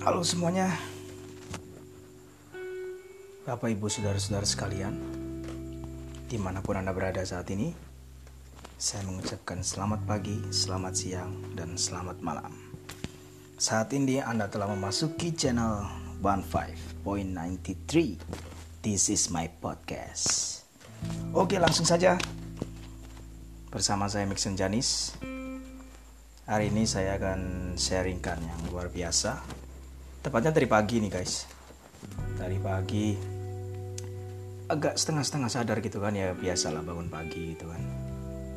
Halo semuanya. Bapak ibu saudara-saudara sekalian Di mana pun anda berada saat ini Saya mengucapkan selamat pagi, selamat siang, dan selamat malam. Saat ini anda telah memasuki channel 15.93 This is my podcast. Oke langsung saja. Bersama saya Mixon Janis. Hari ini saya akan sharingkan yang luar biasa Tepatnya dari pagi nih guys. Dari pagi. Agak setengah-setengah sadar gitu kan ya Biasalah bangun pagi gitu kan.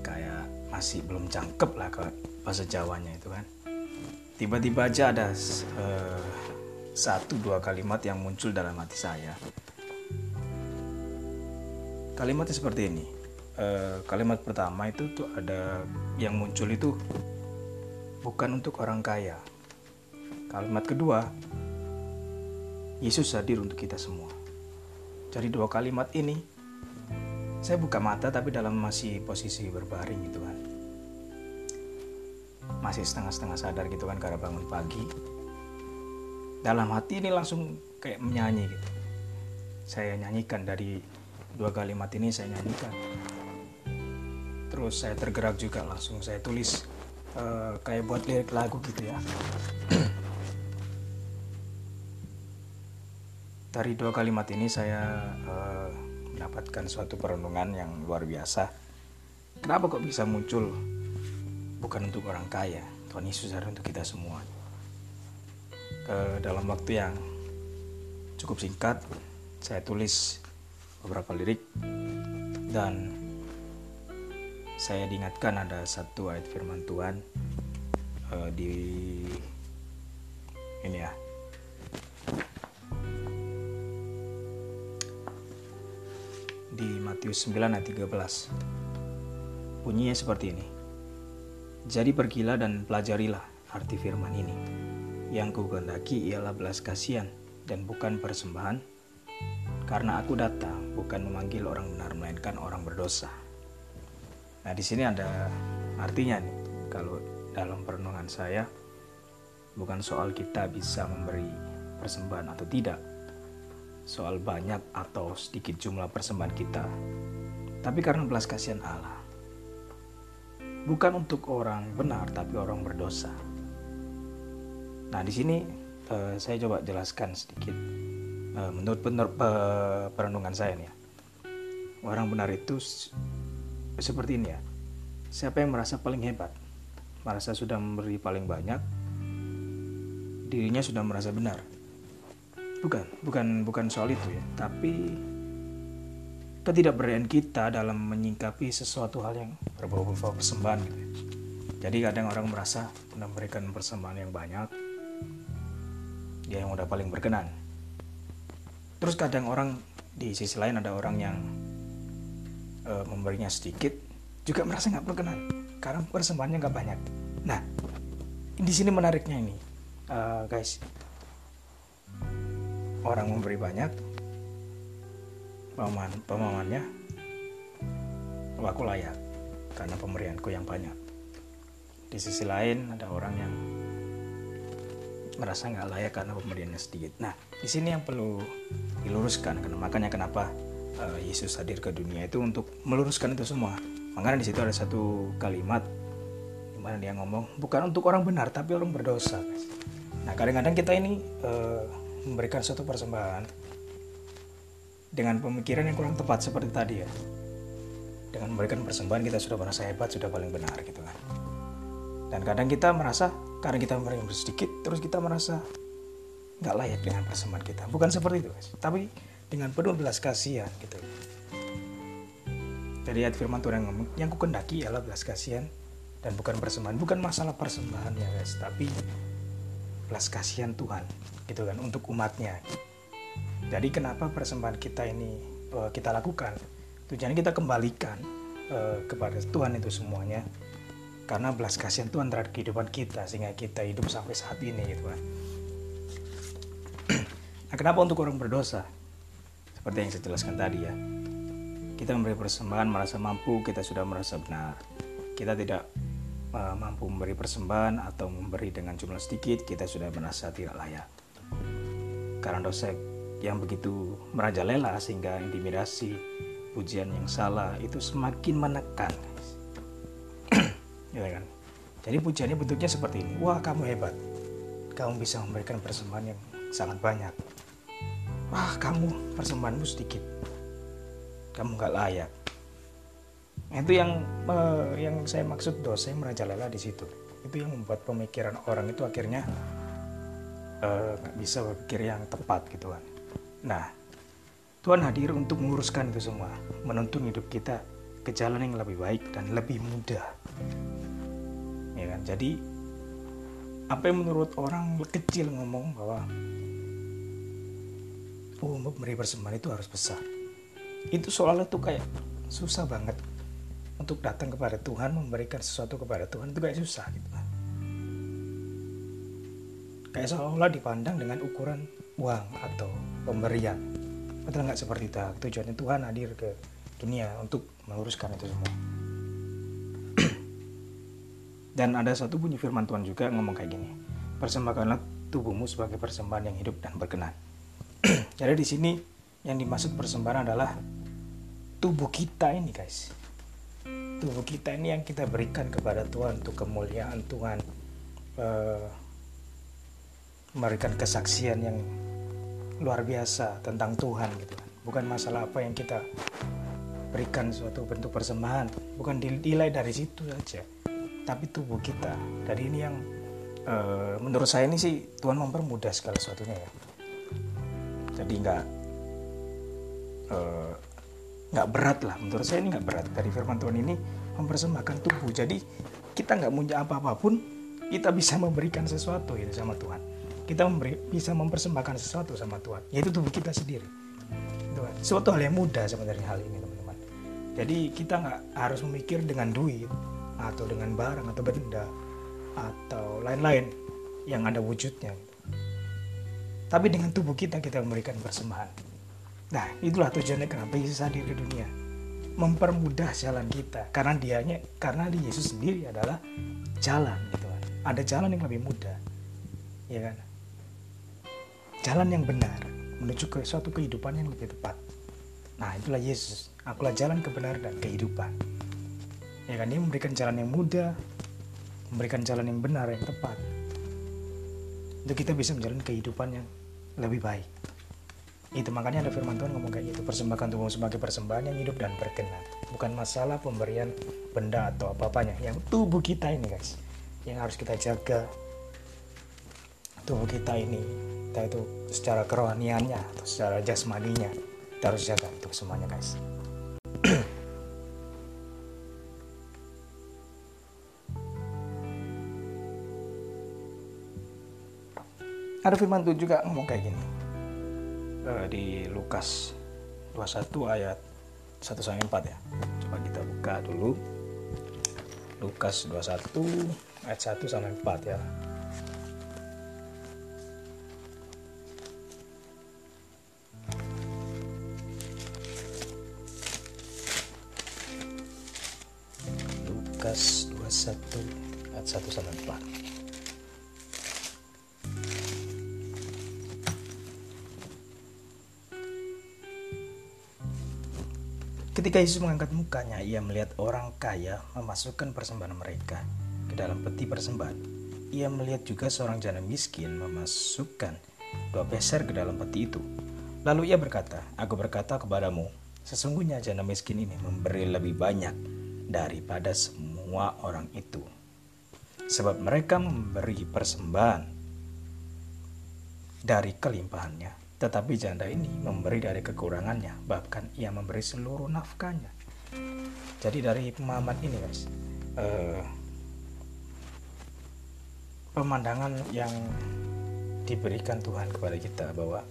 Kayak masih belum cangkep lah ke bahasa Jawanya itu kan. Tiba-tiba aja ada uh, Satu dua kalimat yang muncul dalam hati saya. Kalimatnya seperti ini. Uh, Kalimat pertama itu tuh ada Yang muncul itu bukan untuk orang kaya. Kalimat kedua, Yesus hadir untuk kita semua. Dari dua kalimat ini, saya buka mata tapi dalam masih posisi berbaring gitu kan. Masih setengah-setengah sadar gitu kan karena bangun pagi. Dalam hati ini langsung kayak menyanyi gitu. Saya nyanyikan dari dua kalimat ini saya nyanyikan. Terus saya tergerak juga langsung saya tulis uh, kayak buat lirik lagu gitu ya dari dua kalimat ini saya uh, mendapatkan suatu perenungan yang luar biasa. Kenapa kok bisa muncul? Bukan untuk orang kaya Tuhan Yesus ada untuk kita semua. Uh, dalam waktu yang cukup singkat saya tulis beberapa lirik dan saya diingatkan ada satu ayat firman Tuhan uh, di ini ya di Matius 9 ayat 13 bunyinya seperti ini. Jadi pergilah dan pelajarilah arti firman ini. Yang kehendaki ialah belas kasihan dan bukan persembahan. Karena aku datang bukan memanggil orang benar melainkan orang berdosa. Nah, di sini ada artinya nih. Kalau dalam perenungan saya bukan soal kita bisa memberi persembahan atau tidak. Soal banyak atau sedikit jumlah persembahan kita. Tapi karena belas kasihan Allah. Bukan untuk orang benar tapi orang berdosa. Nah, di sini uh, saya coba jelaskan sedikit uh, menurut benar, uh, perenungan saya nih ya. Orang benar itu seperti ini ya. Siapa yang merasa paling hebat, merasa sudah memberi paling banyak, dirinya sudah merasa benar. Bukan, bukan bukan soal itu ya, tapi ketidakberdayaan kita dalam menyingkapi sesuatu hal yang berbau-bau persembahan gitu ya. Jadi kadang orang merasa memberikan persembahan yang banyak, dia yang udah paling berkenan. Terus kadang orang di sisi lain ada orang yang uh, memberinya sedikit juga merasa nggak berkenan karena persembahannya nggak banyak. Nah, di sini menariknya ini, uh, guys. Orang memberi banyak, paman pemamannya, oh, aku layak karena pemberianku yang banyak. Di sisi lain ada orang yang merasa nggak layak karena pemberiannya sedikit. Nah, di sini yang perlu diluruskan, karena makanya kenapa uh, Yesus hadir ke dunia itu untuk meluruskan itu semua. Makanya di situ ada satu kalimat di mana dia ngomong bukan untuk orang benar tapi orang berdosa. Nah kadang-kadang kita ini uh, memberikan suatu persembahan dengan pemikiran yang kurang tepat seperti tadi ya. Dengan memberikan persembahan kita sudah merasa hebat, sudah paling benar gitu kan. Dan kadang kita merasa karena kita memberikan sedikit, terus kita merasa nggak layak dengan persembahan kita. Bukan seperti itu, guys. Tapi dengan penuh belas kasihan gitu. Jadi ayat firman Tuhan yang ngomong, yang ku kendaki ialah belas kasihan dan bukan persembahan, bukan masalah persembahan ya guys, tapi belas kasihan Tuhan gitu kan untuk umatnya. Jadi kenapa persembahan kita ini uh, kita lakukan? Tujuannya kita kembalikan uh, kepada Tuhan itu semuanya karena belas kasihan Tuhan terhadap kehidupan kita sehingga kita hidup sampai saat ini gitu kan. nah, kenapa untuk orang berdosa? Seperti yang saya jelaskan tadi ya. Kita memberi persembahan merasa mampu, kita sudah merasa benar. Kita tidak mampu memberi persembahan atau memberi dengan jumlah sedikit, kita sudah merasa tidak layak. karena dosa yang begitu merajalela sehingga intimidasi pujian yang salah itu semakin menekan ya kan? Jadi pujiannya bentuknya seperti ini. Wah kamu hebat. Kamu bisa memberikan persembahan yang sangat banyak. Wah kamu persembahanmu sedikit. Kamu nggak layak itu yang uh, yang saya maksud dosa yang merajalela di situ. Itu yang membuat pemikiran orang itu akhirnya eh, nggak uh, bisa berpikir yang tepat gitu kan. Nah Tuhan hadir untuk menguruskan itu semua menuntun hidup kita ke jalan yang lebih baik dan lebih mudah. Ya kan? Jadi apa yang menurut orang kecil ngomong bahwa oh memberi persembahan itu harus besar. Itu soalnya tuh kayak susah banget untuk datang kepada Tuhan memberikan sesuatu kepada Tuhan itu kayak susah gitu. Kayak seolah dipandang dengan ukuran uang atau pemberian. Padahal nggak seperti itu? Tujuannya Tuhan hadir ke dunia untuk meluruskan itu semua. Dan ada satu bunyi firman Tuhan juga ngomong kayak gini persembahkanlah tubuhmu sebagai persembahan yang hidup dan berkenan. Jadi di sini yang dimaksud persembahan adalah tubuh kita ini guys tubuh kita ini yang kita berikan kepada Tuhan untuk kemuliaan Tuhan. Uh, memberikan kesaksian yang luar biasa tentang Tuhan gitu kan. Bukan masalah apa yang kita berikan suatu bentuk persembahan. Bukan dinilai dari situ saja. Tapi tubuh kita. Dari ini yang uh, menurut saya ini sih Tuhan mempermudah segala sesuatunya ya. Jadi nggak uh, nggak berat lah. Menurut saya ini nggak berat. Dari firman Tuhan ini mempersembahkan tubuh. Jadi kita nggak punya apa-apapun kita bisa memberikan sesuatu itu sama Tuhan. Kita memberi, bisa mempersembahkan sesuatu sama Tuhan. Yaitu tubuh kita sendiri. Tuhan. suatu hal yang mudah sebenarnya hal ini teman-teman. Jadi kita nggak harus memikir dengan duit atau dengan barang atau benda atau lain-lain yang ada wujudnya. Tapi dengan tubuh kita kita memberikan persembahan Nah, itulah tujuannya kenapa Yesus hadir di dunia. Mempermudah jalan kita karena dianya karena di Yesus sendiri adalah jalan gitu kan. Ada jalan yang lebih mudah. Ya kan? Jalan yang benar menuju ke suatu kehidupan yang lebih tepat. Nah, itulah Yesus. Akulah jalan kebenaran dan kehidupan. Ya kan, dia memberikan jalan yang mudah, memberikan jalan yang benar, yang tepat. Untuk kita bisa menjalani kehidupan yang lebih baik itu makanya ada firman Tuhan ngomong kayak gitu. Persembahkan tubuh sebagai persembahan yang hidup dan berkenan. Bukan masalah pemberian benda atau apa-apanya. Yang tubuh kita ini guys. Yang harus kita jaga. Tubuh kita ini kita itu secara kerohaniannya atau secara jasmaninya kita harus jaga itu semuanya guys. Ada firman Tuhan juga ngomong kayak gini uh, di Lukas 21 ayat 1 sampai 4 ya. Coba kita buka dulu. Lukas 21 ayat 1 sampai 4 ya. Lukas 21 ayat 1 sampai 4. Ketika Yesus mengangkat mukanya, ia melihat orang kaya memasukkan persembahan mereka ke dalam peti persembahan. Ia melihat juga seorang janda miskin memasukkan dua peser ke dalam peti itu. Lalu ia berkata, Aku berkata kepadamu, sesungguhnya janda miskin ini memberi lebih banyak daripada semua orang itu. Sebab mereka memberi persembahan dari kelimpahannya tetapi janda ini memberi dari kekurangannya, bahkan ia memberi seluruh nafkahnya. Jadi dari pemahaman ini guys, eh, pemandangan yang diberikan Tuhan kepada kita bahwa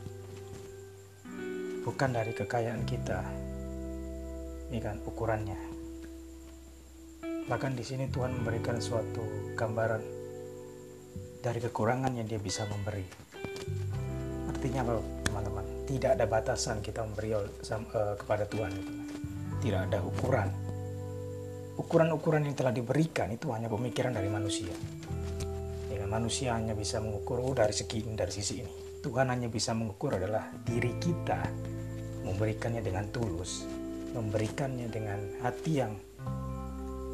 bukan dari kekayaan kita, ini kan ukurannya. Bahkan di sini Tuhan memberikan suatu gambaran dari kekurangan yang Dia bisa memberi. Artinya apa? Tidak ada batasan kita memberi uh, kepada Tuhan gitu. tidak ada ukuran ukuran-ukuran yang telah diberikan itu hanya pemikiran dari manusia ya, manusia hanya bisa mengukur oh, dari segi dari sisi ini Tuhan hanya bisa mengukur adalah diri kita memberikannya dengan tulus, memberikannya dengan hati yang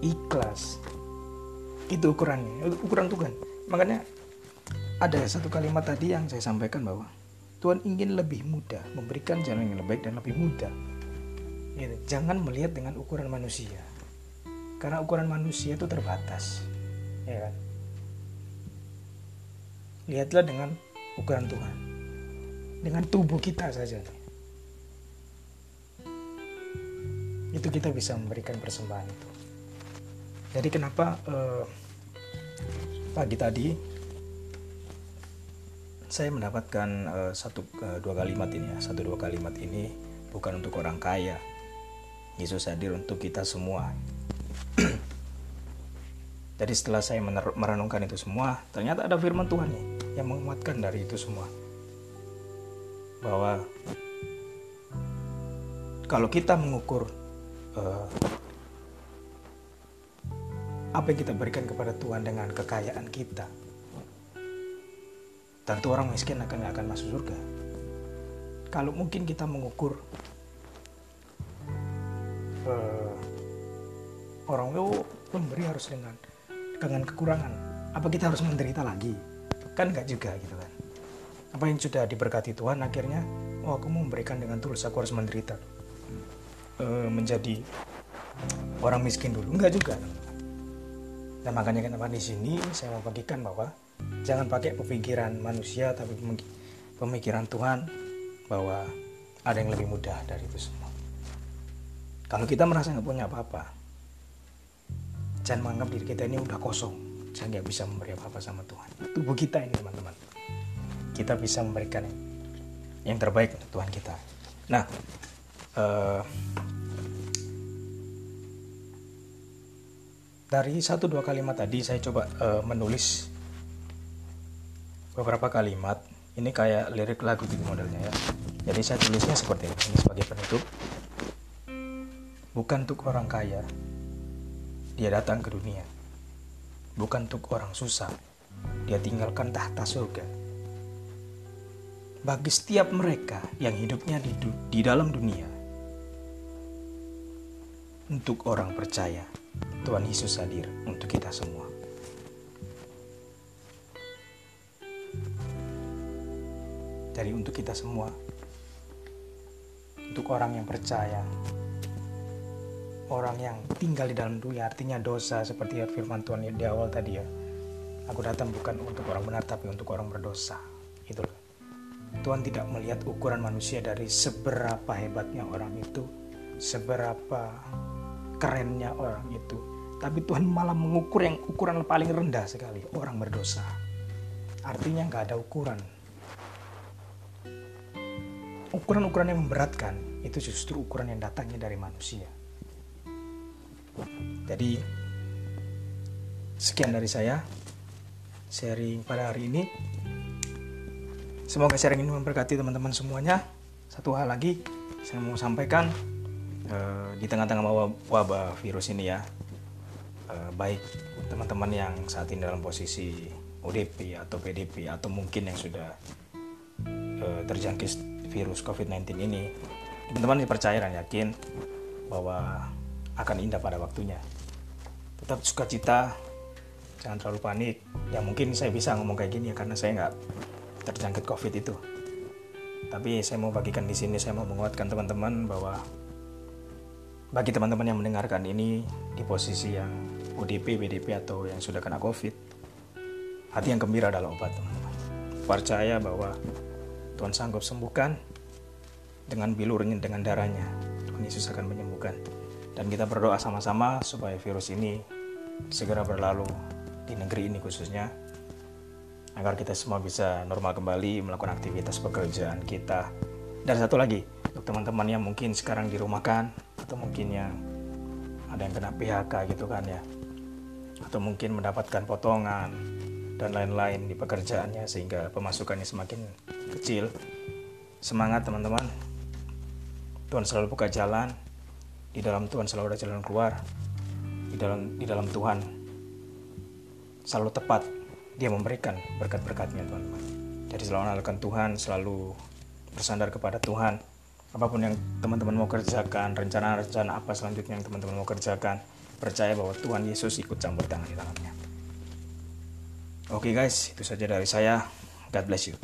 ikhlas. Itu ukurannya, ukuran Tuhan. Makanya ada satu kalimat tadi yang saya sampaikan bahwa Tuhan ingin lebih mudah, memberikan jalan yang lebih baik dan lebih mudah. Gitu. Jangan melihat dengan ukuran manusia, karena ukuran manusia itu terbatas, ya kan? Lihatlah dengan ukuran Tuhan, dengan tubuh kita saja. Itu kita bisa memberikan persembahan itu. Jadi kenapa eh, pagi tadi saya mendapatkan uh, satu uh, dua kalimat ini ya. Satu dua kalimat ini bukan untuk orang kaya. Yesus hadir untuk kita semua. Jadi setelah saya merenungkan itu semua ternyata ada firman Tuhan nih yang menguatkan dari itu semua. Bahwa kalau kita mengukur uh, apa yang kita berikan kepada Tuhan dengan kekayaan kita tentu orang miskin akan akan masuk surga. Kalau mungkin kita mengukur uh, orang oh pemberi harus dengan dengan kekurangan, apa kita harus menderita lagi? Kan nggak juga gitu kan. Apa yang sudah diberkati Tuhan akhirnya, oh aku mau memberikan dengan tulus, aku harus menderita. Uh, menjadi orang miskin dulu, enggak juga. Dan makanya kenapa di sini saya mau bagikan bahwa jangan pakai pemikiran manusia tapi pemikiran Tuhan bahwa ada yang lebih mudah dari itu semua. Kalau kita merasa nggak punya apa-apa jangan menganggap diri kita ini udah kosong. Saya nggak bisa memberi apa-apa sama Tuhan. Tubuh kita ini teman-teman. Kita bisa memberikan yang terbaik untuk Tuhan kita. Nah uh, dari satu dua kalimat tadi saya coba uh, menulis beberapa kalimat ini kayak lirik lagu gitu modelnya ya. Jadi saya tulisnya seperti ini, ini sebagai penutup. Bukan untuk orang kaya dia datang ke dunia. Bukan untuk orang susah dia tinggalkan tahta surga. Bagi setiap mereka yang hidupnya di, di dalam dunia untuk orang percaya Tuhan Yesus hadir untuk kita semua dari untuk kita semua. Untuk orang yang percaya. Orang yang tinggal di dalam dunia artinya dosa seperti firman Tuhan di awal tadi ya. Aku datang bukan untuk orang benar tapi untuk orang berdosa. Itu Tuhan tidak melihat ukuran manusia dari seberapa hebatnya orang itu seberapa kerennya orang itu. Tapi Tuhan malah mengukur yang ukuran paling rendah sekali orang berdosa. Artinya nggak ada ukuran ukuran-ukuran yang memberatkan itu justru ukuran yang datangnya dari manusia. Jadi sekian dari saya sharing pada hari ini. Semoga sharing ini memberkati teman-teman semuanya. Satu hal lagi saya mau sampaikan eh, di tengah-tengah wabah virus ini ya, eh, baik teman-teman yang saat ini dalam posisi ODP atau PDP atau mungkin yang sudah eh, terjangkit virus COVID-19 ini, teman-teman percaya dan yakin bahwa akan indah pada waktunya. Tetap sukacita, jangan terlalu panik. Ya mungkin saya bisa ngomong kayak gini ya karena saya nggak terjangkit COVID itu. Tapi saya mau bagikan di sini, saya mau menguatkan teman-teman bahwa bagi teman-teman yang mendengarkan ini di posisi yang ODP, BDP atau yang sudah kena COVID, hati yang gembira adalah obat teman-teman. Percaya bahwa Tuhan sanggup sembuhkan dengan bilurnya, dengan darahnya. Tuhan Yesus akan menyembuhkan. Dan kita berdoa sama-sama supaya virus ini segera berlalu di negeri ini khususnya. Agar kita semua bisa normal kembali melakukan aktivitas pekerjaan kita. Dan satu lagi, untuk teman-teman yang mungkin sekarang dirumahkan, atau mungkin yang ada yang kena PHK gitu kan ya. Atau mungkin mendapatkan potongan, dan lain-lain di pekerjaannya sehingga pemasukannya semakin kecil. Semangat teman-teman. Tuhan selalu buka jalan. Di dalam Tuhan selalu ada jalan keluar. Di dalam di dalam Tuhan selalu tepat dia memberikan berkat-berkatnya teman-teman. Jadi selalu andalkan Tuhan, selalu bersandar kepada Tuhan. Apa pun yang teman-teman mau kerjakan, rencana-rencana apa selanjutnya yang teman-teman mau kerjakan, percaya bahwa Tuhan Yesus ikut campur tangan di dalamnya. Oke okay guys, itu saja dari saya. God bless you.